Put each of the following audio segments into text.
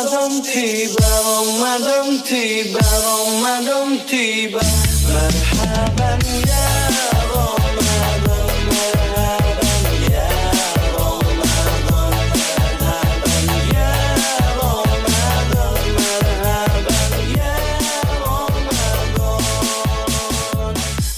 Ramadan tiba, Ramadan tiba, Ramadan tiba. Marhaban ya Ramadan, marhaban ya Ramadan, marhaban Ramadan, marhaban Ramadan.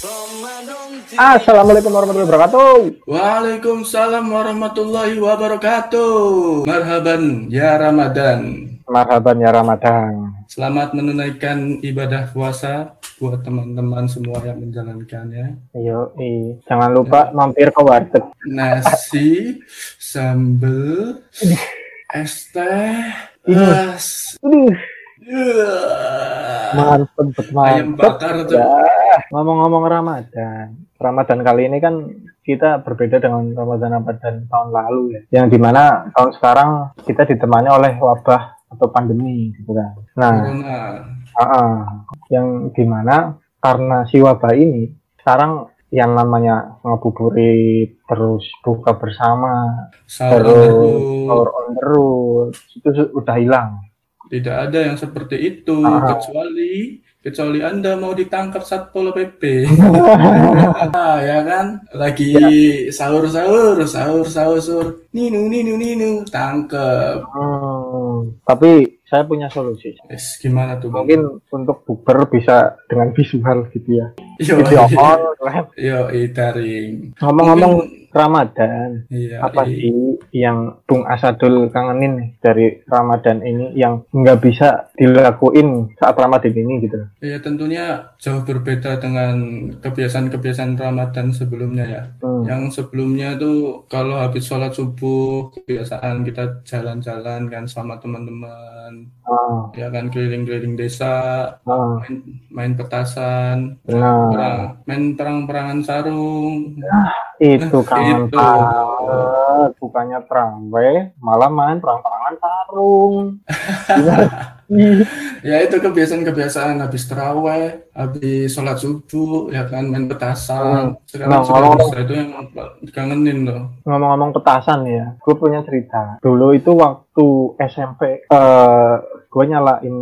Ramadan tiba. Assalamualaikum warahmatullahi wabarakatuh. Waalaikumsalam warahmatullahi wabarakatuh. Marhaban ya Ramadan. Marhaban ya Ramadan. Selamat menunaikan ibadah puasa buat teman-teman semua yang menjalankannya. Yo, jangan lupa mampir ke warteg. Nasi, sambal, es teh, es. Aduh, Yeah. mantep, Ayam bakar tuh. Ya, ngomong-ngomong Ramadan. Ramadan kali ini kan kita berbeda dengan Ramadan-Ramadan tahun lalu ya. Yang di mana tahun sekarang kita ditemani oleh wabah atau pandemi gitu kan. Nah, Corona. ah, yang di mana karena si wabah ini sekarang yang namanya ngabuburit terus buka bersama Sahur terus sahur on the road itu su- udah hilang Tidak ada yang seperti itu Ah. kecuali kecuali Anda mau ditangkap Satpol PP. Ah, ya kan? Lagi sahur-sahur, sahur-sahur, ninu ninu ninu, tangkep. Hmm, tapi saya punya solusi Wes, gimana tuh? Bang? mungkin untuk bukber bisa dengan visual gitu ya Yo, video call yo, daring. ngomong-ngomong Ramadan Iya, apa iya. sih yang Bung Asadul kangenin nih dari Ramadan ini yang nggak bisa dilakuin saat Ramadan ini gitu Ya tentunya jauh berbeda dengan kebiasaan-kebiasaan Ramadan sebelumnya ya. Hmm. Yang sebelumnya tuh kalau habis sholat subuh kebiasaan kita jalan-jalan kan sama teman-teman, Ah, ya kan keliling-keliling desa, ah, main, main petasan, nah perang, main perang-perangan sarung. itu kangen Itu. banget bukannya terawih malah main perang-perangan sarung Ih, Ya itu kebiasaan-kebiasaan habis terawih, habis sholat subuh, ya kan main petasan. Sekarang Nah, ngomong- itu yang dikangenin loh. ngomong-ngomong petasan ya gue punya cerita dulu itu waktu SMP eh gue nyalain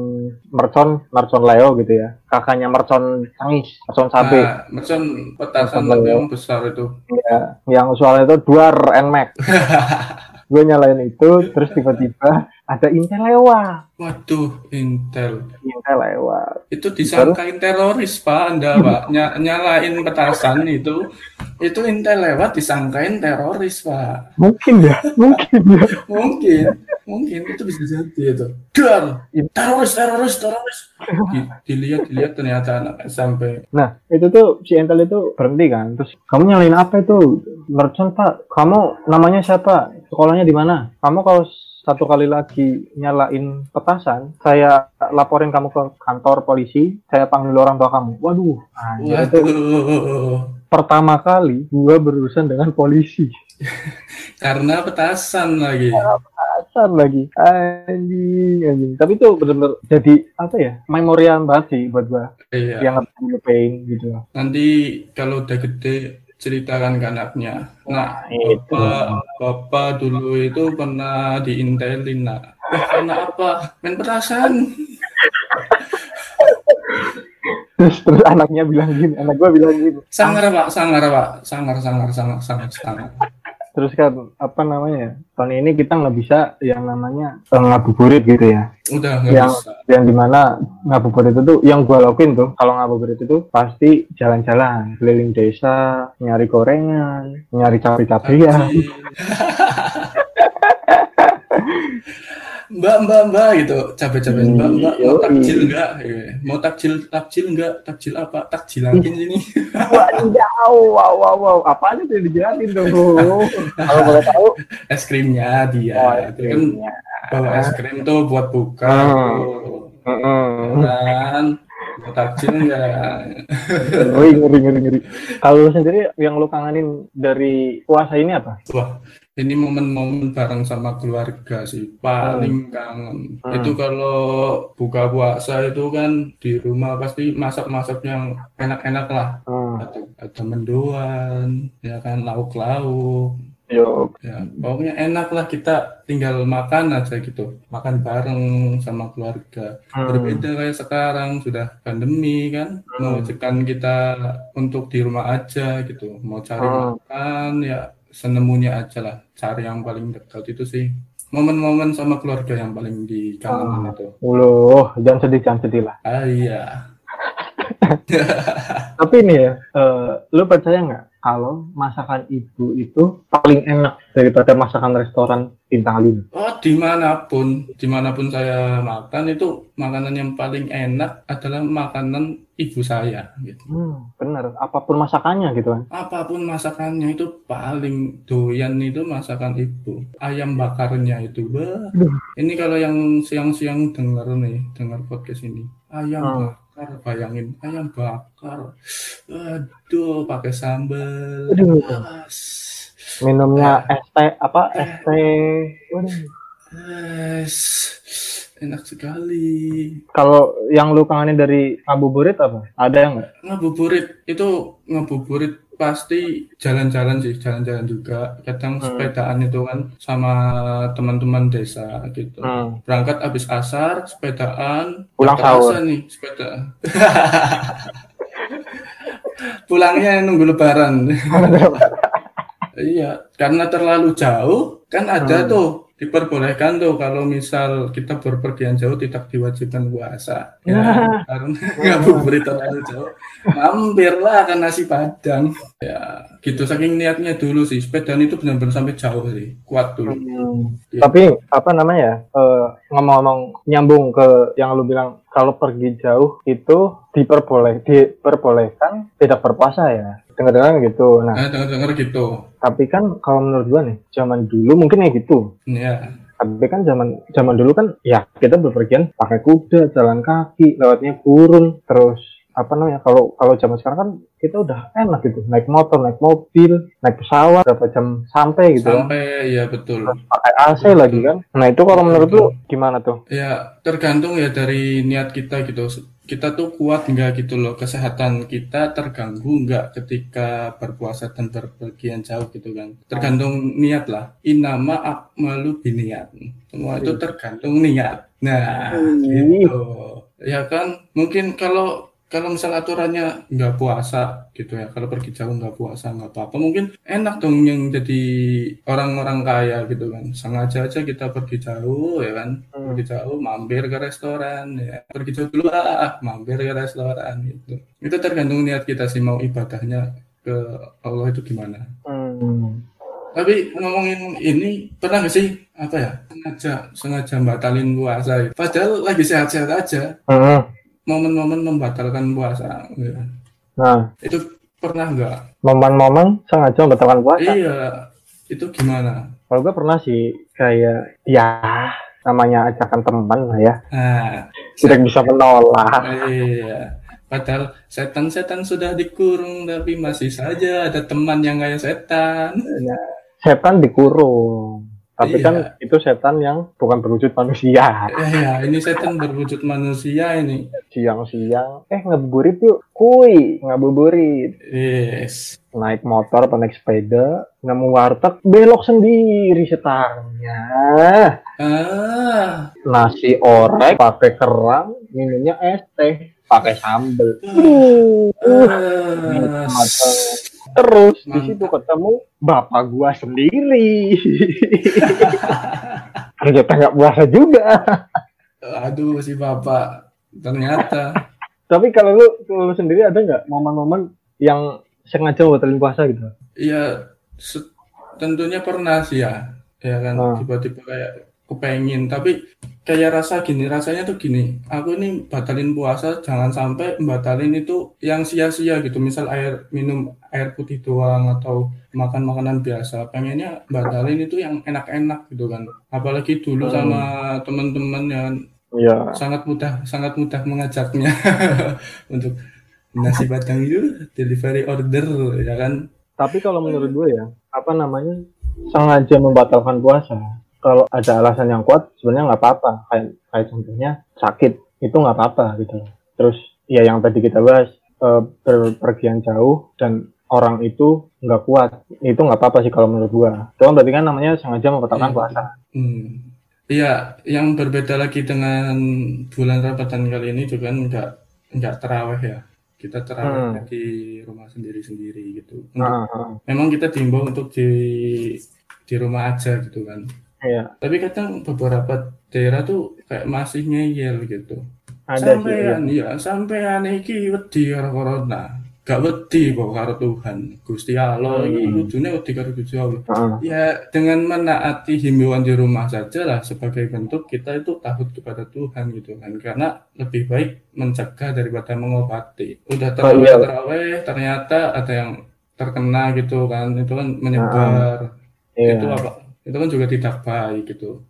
mercon mercon Leo gitu ya kakaknya mercon Sangis mercon Sabe Nah, macam petasan tapi ya. yang besar itu. ya, yang soalnya itu duar nmax gue nyalain itu terus tiba-tiba ada intel lewat Waduh, Intel. intel lewat Itu disangkain teroris, Pak. Anda, Pak. Ny- nyalain petasan itu. Itu Intel lewat disangkain teroris, Pak. mungkin ya mungkin ya Mungkin. Mungkin itu bisa jadi itu. Dar! Teroris, teroris, teroris. Di- dilihat, dilihat ternyata anak SMP. Nah, itu tuh si Intel itu berhenti kan. Terus kamu nyalain apa itu? Merchant Pak. Kamu namanya siapa? Sekolahnya di mana? Kamu kalau satu kali lagi nyalain petasan, saya laporin kamu ke kantor polisi, saya panggil orang tua kamu. Waduh, anjir itu pertama kali gua berurusan dengan polisi. Karena petasan lagi. Petasan lagi. Anjing, anjing. Tapi itu benar-benar jadi apa ya? Memorial banget sih buat gua. Iya. Yang ngelupain gitu. Nanti kalau udah gede ceritakan ke anaknya. Nah, itu. bapak, bapak dulu itu pernah diintelin nak. Wah, karena apa? Main petasan. Terus terus anaknya bilang gini, anak gua bilang gini. Sangar pak, sangar pak, sangar, sangar, sangar, sangar, sangar. Terus kan apa namanya tahun ini kita nggak bisa yang namanya eh, ngabuburit gitu ya. Udah yang bisa. yang di mana ngabuburit itu tuh yang gua lakuin tuh kalau ngabuburit itu pasti jalan-jalan keliling desa nyari gorengan nyari cabai-cabean Mbak, mbak, mbak gitu, capek-capek mbak, mbak, mau takjil enggak? Mau takjil, takjil enggak? Takjil apa? Takjilakin sini. wow wow wow wow apa aja tuh dijelasin dong kalau boleh tahu Es krimnya dia. oh, itu kan bawa es krim tuh buat buka. Hmm. Mm-mm. Kan, mau takjil enggak? ngeri ngeri ngeri ngeri kalau lu sendiri yang lu kangenin dari puasa ini apa Wah, ini momen-momen bareng sama keluarga sih paling kangen. Hmm. Itu kalau buka puasa itu kan di rumah pasti masak-masak yang enak-enak lah. Hmm. Ada, ada mendoan, ya kan lauk-lauk. Yo, Ya, pokoknya enak lah kita tinggal makan aja gitu. Makan bareng sama keluarga. Hmm. Berbeda kayak sekarang sudah pandemi kan. Mewajibkan kita untuk di rumah aja gitu. Mau cari Hmm. makan ya senemunya aja lah. Cari yang paling dekat itu sih. Momen-momen sama keluarga yang paling dikangenin Ah. itu. Uluh, jangan sedih, jangan sedih lah. Ah iya. Tapi ini ya, eh, lu percaya nggak kalau masakan ibu itu paling enak daripada masakan restoran bintang lima? Oh, di mana pun, di mana pun saya makan itu makanan yang paling enak adalah makanan ibu saya gitu. Hmm, bener. Apa pun masakannya gitu kan. apa pun masakannya itu paling doyan itu masakan ibu ayam bakarnya itu bah. Ini kalau yang siang-siang dengar nih dengar podcast ini ayam Hmm. bakar bayangin ayam bakar aduh pakai sambal Aduh. As. Minumnya es teh apa? Es teh. Waduh. Es. enak sekali Kalau yang lu kangenin dari ngabuburit apa? Ada yang nggak? ngabuburit itu ngabuburit pasti jalan-jalan sih jalan-jalan juga kadang Hmm. sepedaan itu kan sama teman-teman desa gitu Hmm. berangkat habis asar sepedaan Pulang sahur. nih sepeda pulangnya nunggu lebaran iya karena terlalu jauh kan ada Hmm. tuh diperbolehkan tuh kalau misal kita berpergian jauh tidak diwajibkan puasa ya karena ngabuburit terlalu jauh mampirlah ke nasi padang ya gitu saking niatnya dulu sih sepedaan itu benar-benar sampai jauh sih kuat dulu Hmm. Iya. Tapi apa namanya? eh, ngomong-ngomong nyambung ke yang lu bilang kalau pergi jauh itu diperboleh diperbolehkan tidak berpuasa ya. Dengar-dengar gitu. Nah, nah dengar-dengar gitu. tapi kan kalau menurut gua nih, zaman dulu mungkin ya gitu. ya Tapi kan zaman zaman dulu kan ya kita berpergian pakai kuda, jalan kaki, lewatnya gurun, terus apa namanya kalau kalau zaman sekarang kan kita udah enak gitu. Naik motor naik mobil naik pesawat berapa jam sampai gitu kan. sampai ya betul. Pakai AC lagi kan. Nah itu kalau menurut lu gimana tuh? Ya, tergantung ya dari niat kita gitu. Kita tuh kuat nggak gitu loh, kesehatan kita terganggu nggak ketika berpuasa dan berpergian jauh gitu kan. Tergantung niat lah. Inama akmalu biniat. Semua itu tergantung niat. Nah, Hmm. gitu. Ya kan, mungkin kalau kalau misal aturannya nggak puasa gitu ya, kalau pergi jauh nggak puasa nggak apa-apa, mungkin enak dong yang jadi orang-orang kaya gitu kan. Sengaja aja kita pergi jauh ya kan, Hmm. pergi jauh mampir ke restoran ya, pergi jauh dulu ah, mampir ke restoran gitu. Itu tergantung niat kita sih mau ibadahnya ke Allah itu gimana. Hmm. Tapi ngomongin ini pernah nggak sih apa ya sengaja sengaja batalin puasa. Padahal lagi sehat-sehat aja Hmm. Momen-momen membatalkan puasa gitu. nah itu pernah nggak? momen-momen sengaja membatalkan puasa Iya itu gimana? kalau gue pernah sih kayak ya namanya ajakan teman lah ya Nah, tidak bisa menolak iya. Padahal setan-setan sudah dikurung tapi masih saja ada teman yang kayak setan. setan dikurung tapi Iya. kan itu setan yang bukan berwujud manusia Iya, ini setan berwujud manusia ini. siang-siang eh ngabuburit yuk kuy ngabuburit Yes. naik motor atau naik sepeda nemu warteg belok sendiri setarnya Ah, nasi orek pakai kerang minumnya es teh pakai sambel. Terus di situ ketemu bapak gua sendiri. Ternyata nggak puasa juga. Aduh si bapak. Ternyata. Tapi kalau lu, kalau lu sendiri ada nggak momen-momen yang sengaja batalin puasa gitu? Iya, tentunya pernah sih ya, ya kan Ah. tiba-tiba kayak kepengen, tapi kayak rasa gini, rasanya tuh gini, aku ini batalin puasa, jangan sampai batalin itu yang sia-sia gitu, misal air minum air putih doang atau makan makanan biasa, pengennya batalin itu yang enak-enak gitu kan, apalagi dulu Hmm. sama teman-teman yang Iya. sangat mudah sangat mudah mengajaknya. Untuk nasi padang itu delivery order ya kan? Tapi kalau menurut gue ya, apa namanya, sengaja membatalkan puasa. Kalau ada alasan yang kuat, sebenarnya nggak apa-apa. Kayak, kayak contohnya sakit, itu nggak apa-apa gitu. Terus ya yang tadi kita bahas, eh, berpergian jauh dan orang itu nggak kuat itu nggak apa-apa sih kalau menurut gua kan berarti kan namanya sengaja membatalkan Iya. puasa Hmm. Iya, yang berbeda lagi dengan bulan Ramadan kali ini juga kan nggak nggak terawih ya. Kita terawih Hmm. di rumah sendiri-sendiri gitu. Untuk- Heeh, heeh. memang kita diimbau untuk di di rumah aja gitu kan. Iya Tapi kadang beberapa daerah tuh kayak masih ngeyel gitu. ada sih iya. Sampean ya, sampean iki wedi karo corona. Gak wedi kok karo Tuhan. Gusti Allah iki Hmm. kudune wedi karo Gusti Allah. Heeh. Ya, dengan menaati himbauan di rumah saja lah sebagai bentuk kita itu takut kepada Tuhan gitu kan. Karena lebih baik mencegah daripada mengobati. Udah Oh, iya. terawih-terawih, ternyata ada yang terkena gitu kan. Itu kan menyebar. Iya. Itu apa? Itu kan juga tidak baik gitu.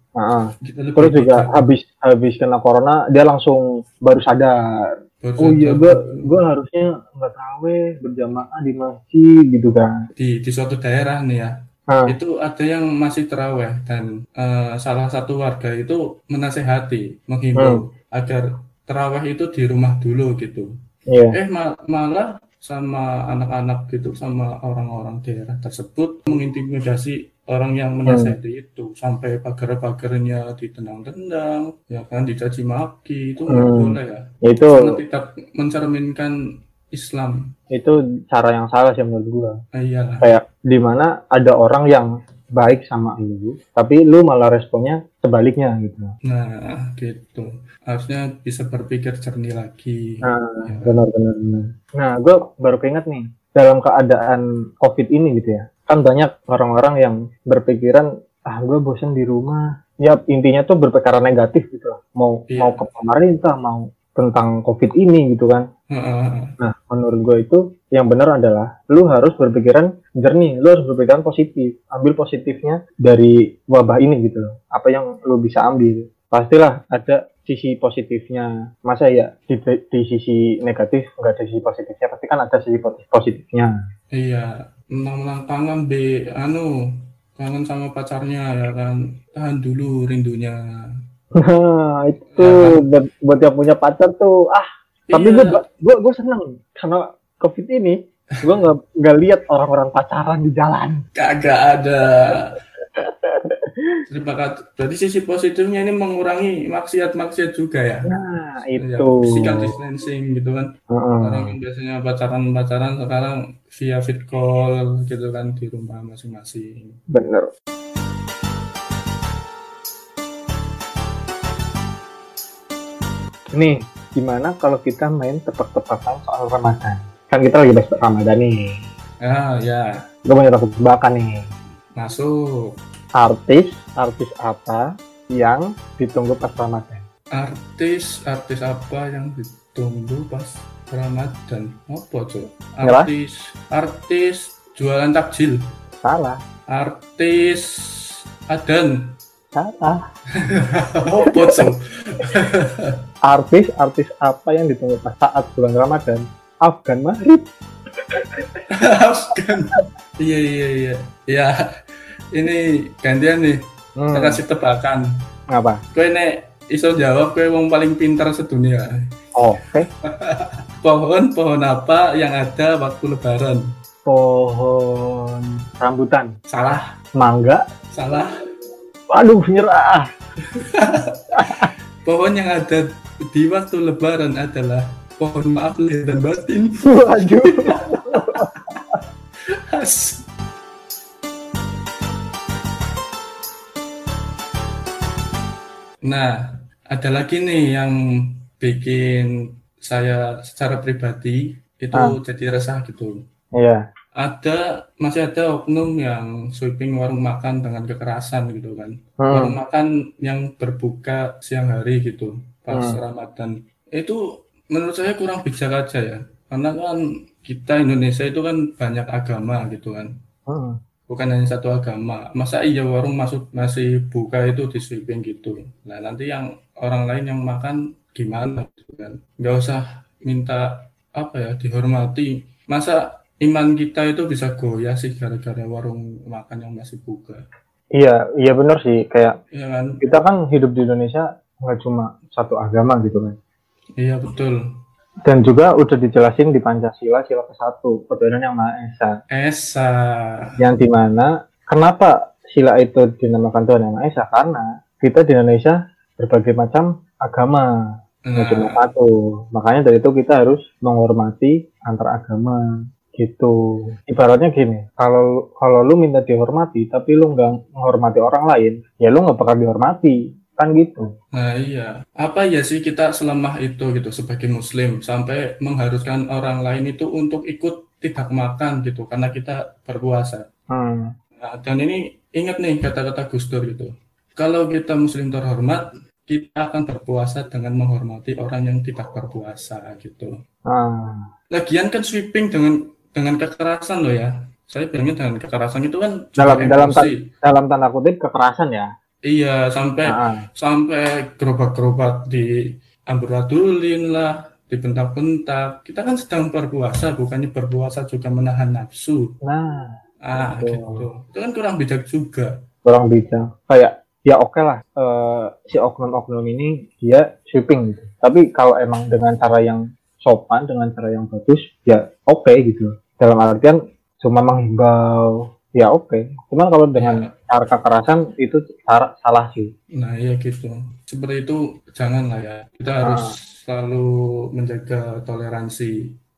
Kita lebih terus juga habis habis kena corona dia langsung baru sadar. Baru oh iya gua gua harusnya nggak taraweh berjamaah di masjid gitu kan. Di di suatu daerah nih ya. Nah, Itu ada yang masih terawih dan eh, salah satu warga itu menasehati, menghimbau agar terawih itu di rumah dulu gitu. iya. Eh ma- malah sama anak-anak gitu sama orang-orang daerah tersebut mengintimidasi orang yang menasehati itu. Sampai pagar-pagarnya ditendang-tendang ya kan dicaci maki itu nggak Hmm. boleh ya. Itu sangat tidak mencerminkan Islam. Itu cara yang salah sih menurut gua. Iyalah. Kayak di mana ada orang yang baik sama lu tapi lu malah responnya sebaliknya gitu. Nah gitu. Harusnya bisa berpikir jernih lagi. Nah Ya. benar benar benar. Nah gua baru keinget nih dalam keadaan covid ini gitu ya kan banyak orang-orang yang berpikiran ah gue bosan di rumah. Ya intinya tuh berpikiran negatif gitu loh mau Iya. mau ke pemerintah mau tentang covid ini gitu kan. Nah, menurut gue itu yang benar adalah lu harus berpikiran jernih, lu harus berpikiran positif, ambil positifnya dari wabah ini gitu loh. Apa yang lu bisa ambil? Pastilah ada sisi positifnya. Masa ya di, di sisi negatif nggak ada sisi positifnya? Pasti kan ada sisi posi- positifnya. iya menang-menang kangen be anu kangen sama pacarnya ya kan tahan dulu rindunya Nah, itu Ya. buat, buat yang punya pacar tuh ah. Tapi Iya. gue gue gue seneng karena covid ini gue nggak nggak lihat orang-orang pacaran di jalan. Kagak ada. Terima kasih. Berarti sisi positifnya ini mengurangi maksiat-maksiat juga ya. Nah, Ya, itu. physical distancing gitu kan. Heeh. Orang yang biasanya pacaran-pacaran sekarang via fit call gitu kan di rumah masing-masing. Bener. Nih, gimana kalau kita main tebak-tebakan soal Ramadan? Kan kita lagi bahas Ramadan nih. Ah ya, Gue punya tebak-tebakan nih. masuk. Artis, artis apa yang ditunggu pas Ramadan? Artis, artis apa yang ditunggu pas Ramadan? Apa tuh? Nyerah? Artis, artis jualan takjil. Salah, Artis Adan. Salah. Apa tuh? Artis, artis apa yang ditunggu pas saat bulan Ramadan? Afgan Mahrib. Afgan. Iya iya iya. Ya, ini gantian nih. Hmm, Kita kasih tebakan. apa? Kowe nek iso jawab kowe wong paling pintar sedunia. Oke. Pohon pohon apa yang ada waktu lebaran? Pohon rambutan. Salah, Mangga. salah. Waduh, nyerah. Pohon yang ada di waktu lebaran adalah pohon maaf lahir dan batin. Waduh. Nah, ada lagi nih yang bikin saya secara pribadi itu Ah. jadi resah gitu. Iya. Ada masih ada oknum yang sweeping warung makan dengan kekerasan gitu kan. Hmm. Warung makan yang berbuka siang hari gitu pas Hmm. Ramadan. Itu menurut saya kurang bijak aja ya. Karena kan kita Indonesia itu kan banyak agama gitu kan. Hmm. Bukan hanya satu agama. Masa iya warung masuk masih buka itu di sweeping gitu. Nah, nanti yang orang lain yang makan gimana gitu kan. Nggak usah minta apa ya dihormati. Masa iman kita itu bisa goyah sih gara-gara warung makan yang masih buka. Iya, iya benar sih. Kayak Iya kan? kita kan hidup di Indonesia nggak cuma satu agama gitu kan. Iya betul. Dan juga udah dijelasin di Pancasila sila ke-1, ketuhanan yang Maha Esa. Esa. Yang di mana kenapa sila itu dinamakan Tuhan yang Maha Esa? Karena kita di Indonesia berbagai macam agama, nggak cuma Nah, satu. Makanya dari itu kita harus menghormati antar agama gitu. Ibaratnya gini, kalau kalau lu minta dihormati tapi lu nggak menghormati orang lain, ya lu nggak bakal dihormati, kan gitu. nah iya. Apa ya sih kita selemah itu gitu sebagai muslim sampai mengharuskan orang lain itu untuk ikut tidak makan gitu karena kita berpuasa. Hmm. Nah, dan ini ingat nih kata-kata Gus Dur gitu. Kalau kita muslim terhormat, kita akan berpuasa dengan menghormati orang yang tidak berpuasa gitu. Ah, Lagian kan sweeping dengan dengan kekerasan loh ya. Saya bilangnya dengan kekerasan itu kan Dalam- dalam emosi. dalam tanda kutip kekerasan ya. Iya, sampai Ah, sampai gerobak-gerobak di amburadulin lah, dibentak-bentak. Kita kan sedang berpuasa, bukannya berpuasa juga menahan nafsu. nah, Ah, Betul. gitu. Itu kan kurang bijak juga. kurang bijak. Kayak ya oke lah eh, si oknum-oknum ini dia sweeping gitu. Tapi kalau emang dengan cara yang sopan, dengan cara yang bagus, ya oke gitu. Dalam artian cuma menghimbau, ya oke. Cuman kalau dengan cara kekerasan itu cara salah sih. Nah, iya gitu. Seperti itu jangan lah ya. Kita harus Ah. selalu menjaga toleransi.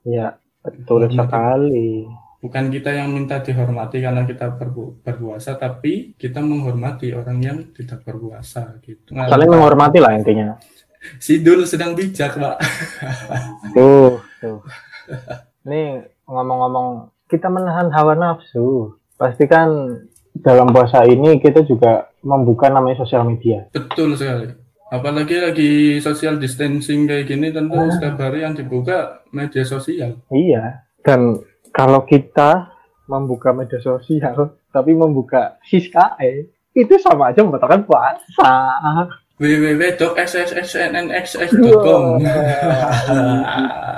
Ya betul Hormati. sekali. Bukan kita yang minta dihormati karena kita berpu- berpuasa, tapi kita menghormati orang yang tidak berpuasa gitu. Nah, Saling menghormati lah intinya. Sidul sedang bijak, Pak. Tuh, tuh. Nih ngomong-ngomong kita menahan hawa nafsu. Pasti kan dalam puasa ini kita juga membuka namanya sosial media. Betul sekali. Apalagi lagi social distancing kayak gini, tentu Ah. setiap hari yang dibuka media sosial. Iya. Dan kalau kita membuka media sosial tapi membuka siskae itu sama aja membatalkan puasa. www.sssnnxx.com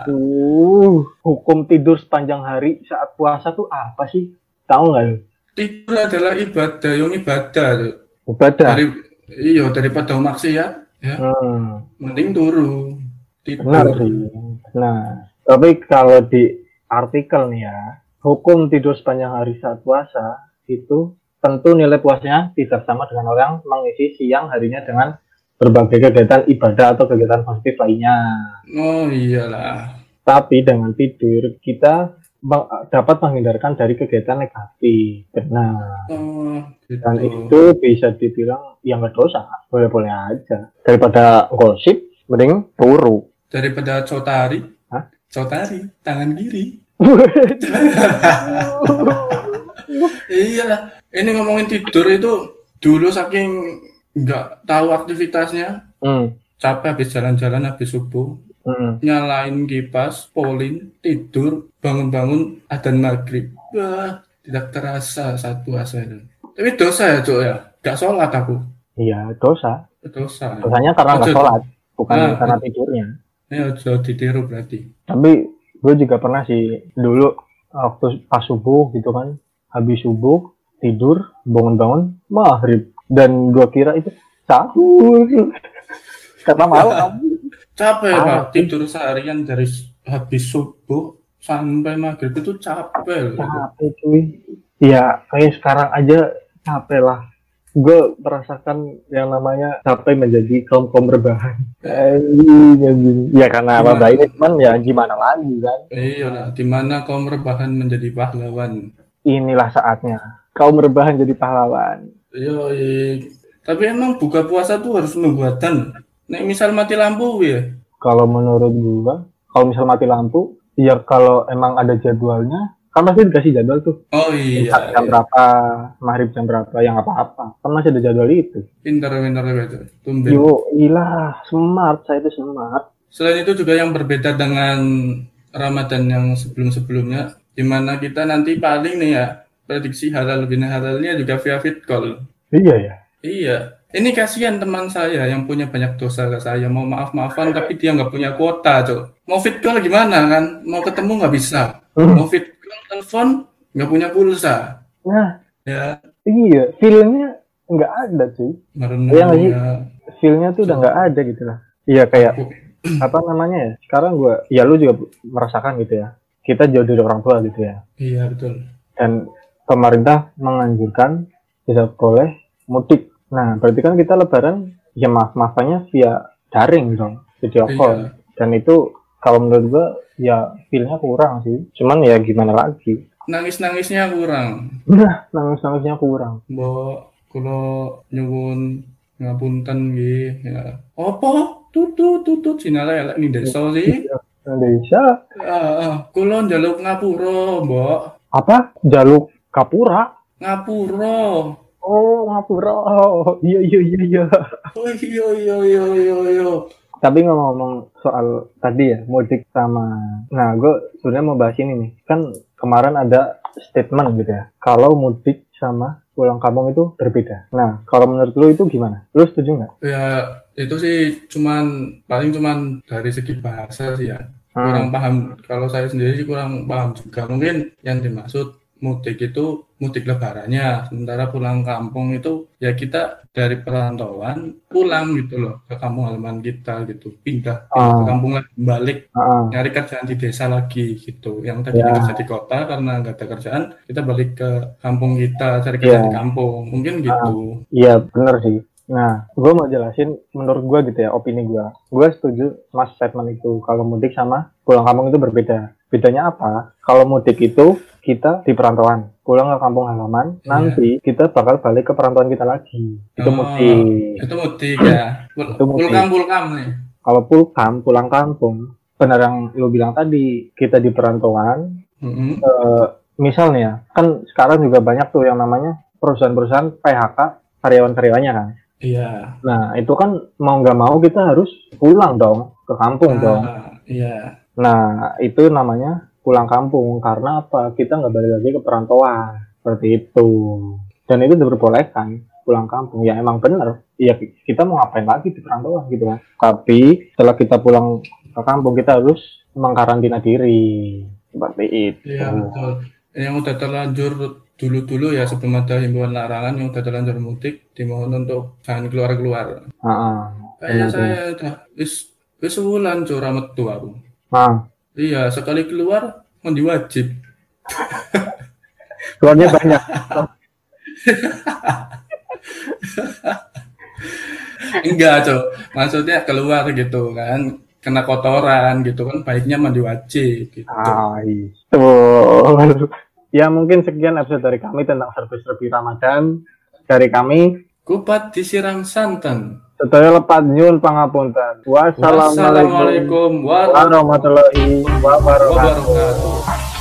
Uh, hukum tidur sepanjang hari saat puasa tuh apa sih? Tahu nggak lu? Tidur adalah ibadah, yang ibadah tuh. Ibadah. Dari iya daripada maksiat, ya Hmm. mending turu. Tidur. Benar sih. Nah, tapi kalau di artikel nih ya, hukum tidur sepanjang hari saat puasa itu tentu nilai puasnya tidak sama dengan orang mengisi siang harinya dengan berbagai kegiatan ibadah atau kegiatan positif lainnya. Oh iyalah. Tapi dengan tidur kita dapat menghindarkan dari kegiatan negatif. Benar. Oh, gitu. Dan itu bisa dibilang yang nggak dosa, boleh-boleh aja. Daripada gosip, mending turu. Daripada cotari, Hah? cotari tangan kiri. Iya, ini ngomongin tidur itu dulu saking nggak tahu aktivitasnya, Hmm. capek habis jalan-jalan habis subuh, Hmm. nyalain kipas, polin, tidur, bangun-bangun adzan maghrib. Wah, tidak terasa saat puasa itu. Tapi dosa ya, Cok ya. Gak sholat aku. Iya, dosa. Dosa. Dosanya karena nggak sholat, bukan Ah, karena tidurnya. Ini harus ditiru berarti. Tapi gue juga pernah sih dulu waktu pas subuh gitu kan, habis subuh tidur, bangun-bangun maghrib dan gue kira itu sahur karena malam. Capek, Ah, Pak. Tidur seharian dari habis subuh sampai maghrib itu capek. capek cuy. Iya, kayak sekarang aja capek lah. Gue merasakan yang namanya capek menjadi kaum kaum anjing. Ya karena apa baik cuman ya gimana lagi kan. Iya lah, di mana kaum rebahan menjadi pahlawan. Inilah saatnya kaum rebahan jadi pahlawan. Yoi. Tapi emang buka puasa tuh harus nunggu adzan. Nek misal mati lampu ya. Kalau menurut gua, kalau misal mati lampu, ya kalau emang ada jadwalnya, kan pasti dikasih jadwal tuh. Oh iya, jam berapa, maghrib jam berapa, ya nggak apa-apa. Kan masih ada jadwal itu. pintar-pintar itu. Tumben. Yo, ilah, smart, saya itu smart. Selain itu juga yang berbeda dengan Ramadan yang sebelum-sebelumnya, di mana kita nanti paling nih ya, prediksi halal bin halalnya juga via fit call. Iya ya. Iya, ini kasihan teman saya yang punya banyak dosa ke saya. Mau maaf-maafan tapi dia nggak punya kuota, cok. Mau fit call gimana kan? Mau ketemu nggak bisa. Hmm. Mau fit call telepon nggak punya pulsa. Nah, Ya, iya, feelnya nggak ada cuy. nggak sih? ya, Feelnya tuh udah nggak ada gitu lah. Iya kayak apa namanya ya? Sekarang gue, ya lu juga merasakan gitu ya. Kita jauh dari orang tua gitu ya. Iya betul. Dan pemerintah menganjurkan tidak boleh mudik. Nah, berarti kan kita lebaran ya maaf maafannya via daring dong, video call. Iya. Dan itu kalau menurut gue ya feel-nya kurang sih. Cuman ya gimana lagi? Nangis-nangisnya kurang. Nah, nangis-nangisnya kurang. Mbok kula nyuwun ngapunten nggih ya. Apa? Tutut tutut sinala elek ning desa sih. Indonesia Heeh, kula njaluk ngapura, Mbok. apa? Jaluk Kapura? Ngapura. Oh, Ngapura. Oh, iya iya iya iya. Oh iya iya iya iya iya. Tapi ngomong-ngomong soal tadi ya, mudik sama... Nah, gue sebenarnya mau bahas ini nih. Kan kemarin ada statement gitu ya. Kalau mudik sama pulang kampung itu berbeda. Nah, kalau menurut lu itu gimana? Lu setuju nggak? Ya itu sih cuman paling cuman dari segi bahasa sih ya. Hmm. Kurang paham kalau saya sendiri sih kurang paham juga. Mungkin yang dimaksud mudik itu mudik lebarannya, sementara pulang kampung itu ya kita dari perantauan pulang gitu loh ke kampung halaman kita gitu, pindah, pindah ke Ah. kampung lagi, balik Ah, nyari kerjaan di desa lagi gitu. Yang tadi Ya. kerja di kota karena nggak ada kerjaan, kita balik ke kampung kita cari kerja Ya. di kampung. Mungkin gitu. Iya, bener sih. Nah, gue mau jelasin menurut gue gitu ya, opini gue. Gue setuju sama statement itu. Kalau mudik sama pulang kampung itu berbeda. Bedanya apa? Kalau mudik itu kita di perantauan, pulang ke kampung halaman, Iya. nanti kita bakal balik ke perantauan kita lagi. Itu Oh. mudik. Itu mudik ya. Pul- Itu mudik. Pulkam-pulkam nih. Kalau pulkam, pulang kampung, benar yang lu bilang tadi, kita di perantauan, Mm-mm. eh, misalnya ya, kan sekarang juga banyak tuh yang namanya perusahaan-perusahaan PHK karyawan-karyawannya kan. Iya. Nah, itu kan mau nggak mau kita harus pulang dong ke kampung dong. Ah, iya. Nah, itu namanya pulang kampung karena apa? Kita nggak balik lagi ke perantauan seperti itu. Dan itu diperbolehkan pulang kampung. Ya emang bener. Iya kita mau ngapain lagi di perantauan gitu kan. Tapi setelah kita pulang ke kampung kita harus mengkarantina diri seperti itu. Iya, betul. Yang udah terlanjur dulu-dulu ya sebelum ada himbauan larangan yang udah terlanjur mudik dimohon untuk jangan keluar-keluar. Heeh. Kayaknya Benar, saya udah wis wis sebulan curah metu aku. Nah, Iya, sekali keluar mandi wajib. keluarnya banyak. Enggak, Cok. Maksudnya keluar gitu kan. Kena kotoran gitu kan baiknya mandi wajib gitu. Ah, itu. Ya mungkin sekian episode dari kami tentang servis lebih Ramadan. Dari kami, Kupat disiram santan. Sedaya lepat nyun pangapunten. Wassalamualaikum warahmatullahi wabarakatuh.